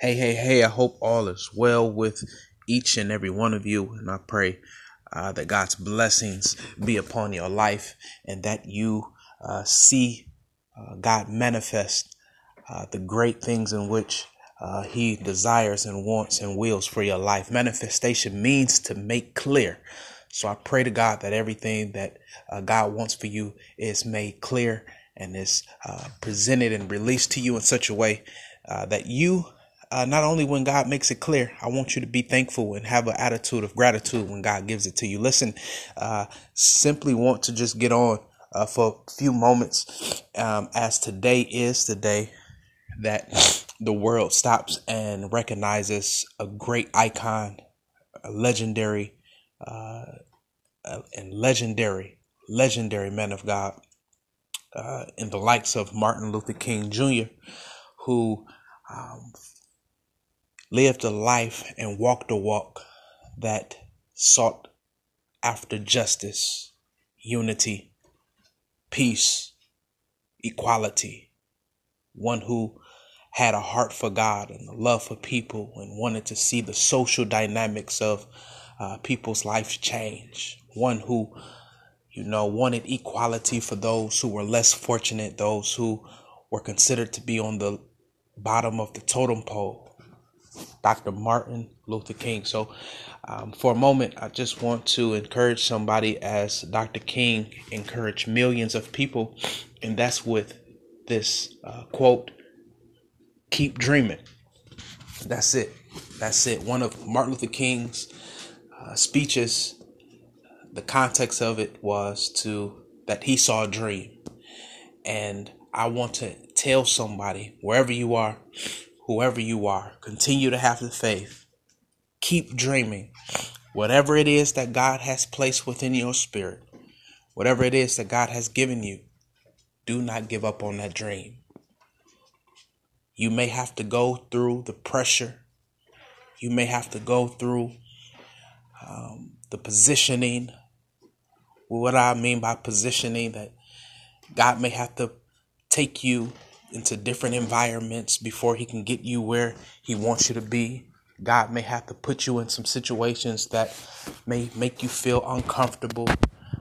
Hey, hey, hey, I hope all is well with each and every one of you. And I pray uh, that God's blessings be upon your life and that you uh, see uh, God manifest uh, the great things in which uh, He desires and wants and wills for your life. Manifestation means to make clear. So I pray to God that everything that uh, God wants for you is made clear and is presented and released to you in such a way that you uh, not only when God makes it clear, I want you to be thankful and have an attitude of gratitude when God gives it to you. Listen, uh, simply want to just get on uh, for a few moments um, as today is the day that the world stops and recognizes a great icon, a legendary, uh, and legendary, legendary man of God uh, in the likes of Martin Luther King Jr., who um, lived a life and walked a walk that sought after justice, unity, peace, equality. One who had a heart for God and a love for people and wanted to see the social dynamics of uh, people's lives change. One who, you know, wanted equality for those who were less fortunate, those who were considered to be on the bottom of the totem pole Dr. Martin Luther King. So, um, for a moment, I just want to encourage somebody as Dr. King encouraged millions of people, and that's with this uh, quote keep dreaming. That's it. That's it. One of Martin Luther King's uh, speeches, the context of it was to that he saw a dream. And I want to tell somebody, wherever you are, whoever you are, continue to have the faith. Keep dreaming. Whatever it is that God has placed within your spirit, whatever it is that God has given you, do not give up on that dream. You may have to go through the pressure. You may have to go through um, the positioning. What I mean by positioning, that God may have to take you into different environments before he can get you where he wants you to be. God may have to put you in some situations that may make you feel uncomfortable.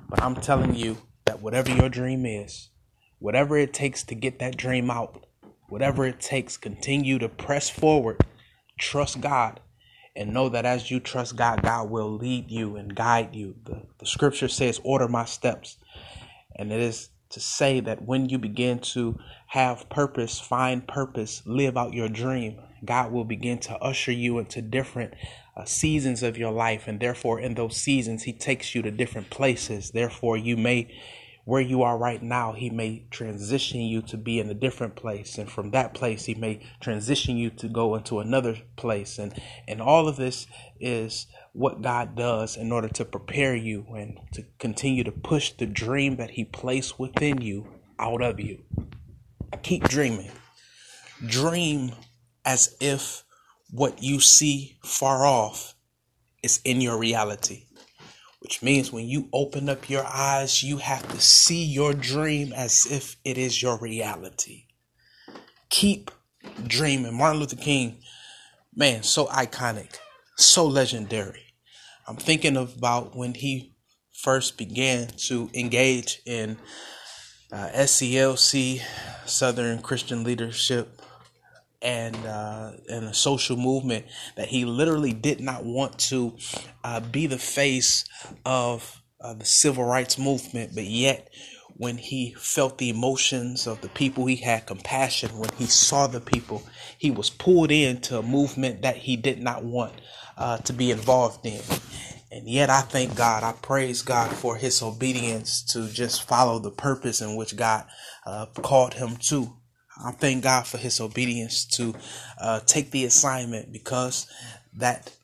But I'm telling you that whatever your dream is, whatever it takes to get that dream out, whatever it takes, continue to press forward, trust God, and know that as you trust God, God will lead you and guide you. The, the scripture says, Order my steps. And it is to say that when you begin to have purpose, find purpose, live out your dream, God will begin to usher you into different uh, seasons of your life. And therefore, in those seasons, He takes you to different places. Therefore, you may, where you are right now, He may transition you to be in a different place. And from that place, He may transition you to go into another place. And, and all of this is what God does in order to prepare you and to continue to push the dream that He placed within you out of you. Keep dreaming. Dream as if what you see far off is in your reality. Which means when you open up your eyes, you have to see your dream as if it is your reality. Keep dreaming. Martin Luther King, man, so iconic, so legendary. I'm thinking about when he first began to engage in uh, SCLC, Southern Christian Leadership, and uh, and a social movement that he literally did not want to uh, be the face of uh, the civil rights movement, but yet when he felt the emotions of the people, he had compassion. When he saw the people, he was pulled into a movement that he did not want uh, to be involved in. And yet, I thank God, I praise God for his obedience to just follow the purpose in which God uh, called him to. I thank God for his obedience to uh, take the assignment because that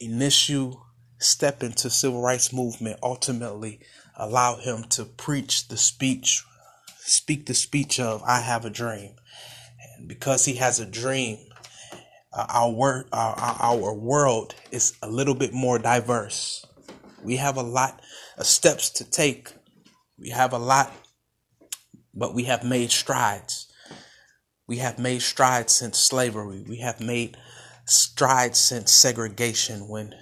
initial step into civil rights movement ultimately allowed him to preach the speech, speak the speech of "I have a dream," and because he has a dream, uh, our our, our world is a little bit more diverse. We have a lot of steps to take. We have a lot, but we have made strides. We have made strides since slavery. We have made strides since segregation when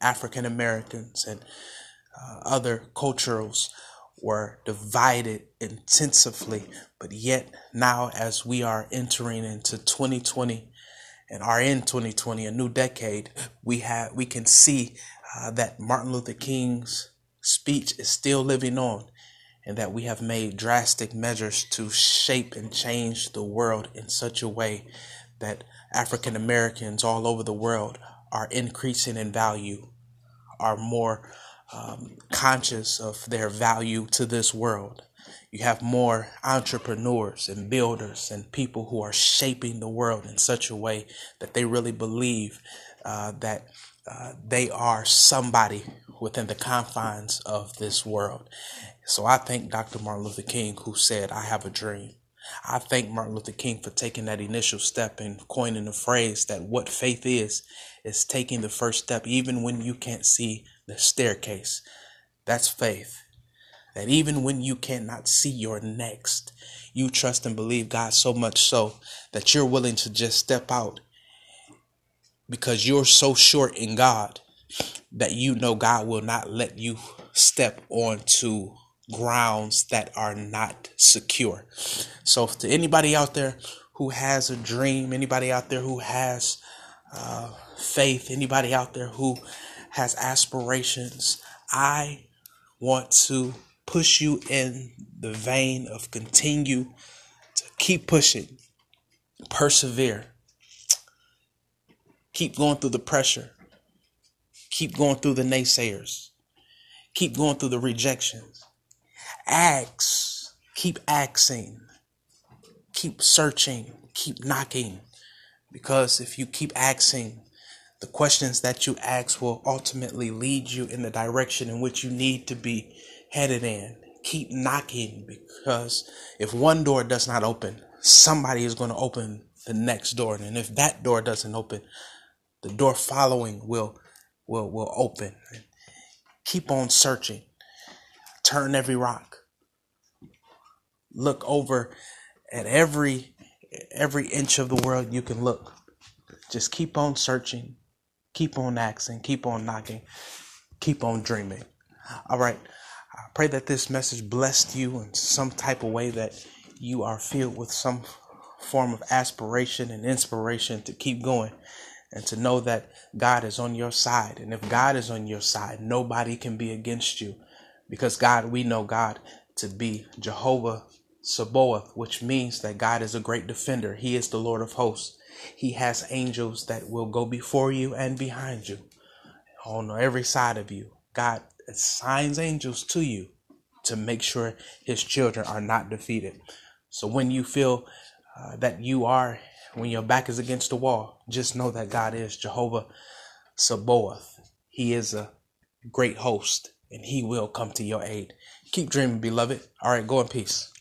African Americans and uh, other cultures were divided intensively. But yet, now as we are entering into 2020 and are in 2020, a new decade, we have we can see uh, that Martin Luther King's speech is still living on and that we have made drastic measures to shape and change the world in such a way that African Americans all over the world are increasing in value, are more um, conscious of their value to this world. You have more entrepreneurs and builders and people who are shaping the world in such a way that they really believe uh, that uh, they are somebody within the confines of this world. So I thank Dr. Martin Luther King, who said, I have a dream. I thank Martin Luther King for taking that initial step and coining the phrase that what faith is, is taking the first step, even when you can't see the staircase. That's faith. That even when you cannot see your next, you trust and believe God so much so that you're willing to just step out because you're so short in God that you know God will not let you step onto grounds that are not secure. So, to anybody out there who has a dream, anybody out there who has uh, faith, anybody out there who has aspirations, I want to push you in the vein of continue to keep pushing, persevere, keep going through the pressure, keep going through the naysayers, keep going through the rejections Ask. Keep asking. Keep searching. Keep knocking. Because if you keep asking, the questions that you ask will ultimately lead you in the direction in which you need to be headed in. Keep knocking because if one door does not open, somebody is going to open the next door. And if that door doesn't open, the door following will will will open. Keep on searching. Turn every rock look over at every every inch of the world you can look. Just keep on searching, keep on asking, keep on knocking, keep on dreaming. All right. I pray that this message blessed you in some type of way that you are filled with some form of aspiration and inspiration to keep going and to know that God is on your side. And if God is on your side, nobody can be against you because God, we know God to be Jehovah Sabaoth, which means that God is a great defender. He is the Lord of hosts. He has angels that will go before you and behind you, on every side of you. God assigns angels to you to make sure his children are not defeated. So when you feel uh, that you are, when your back is against the wall, just know that God is Jehovah Sabaoth. He is a great host and he will come to your aid. Keep dreaming, beloved. All right, go in peace.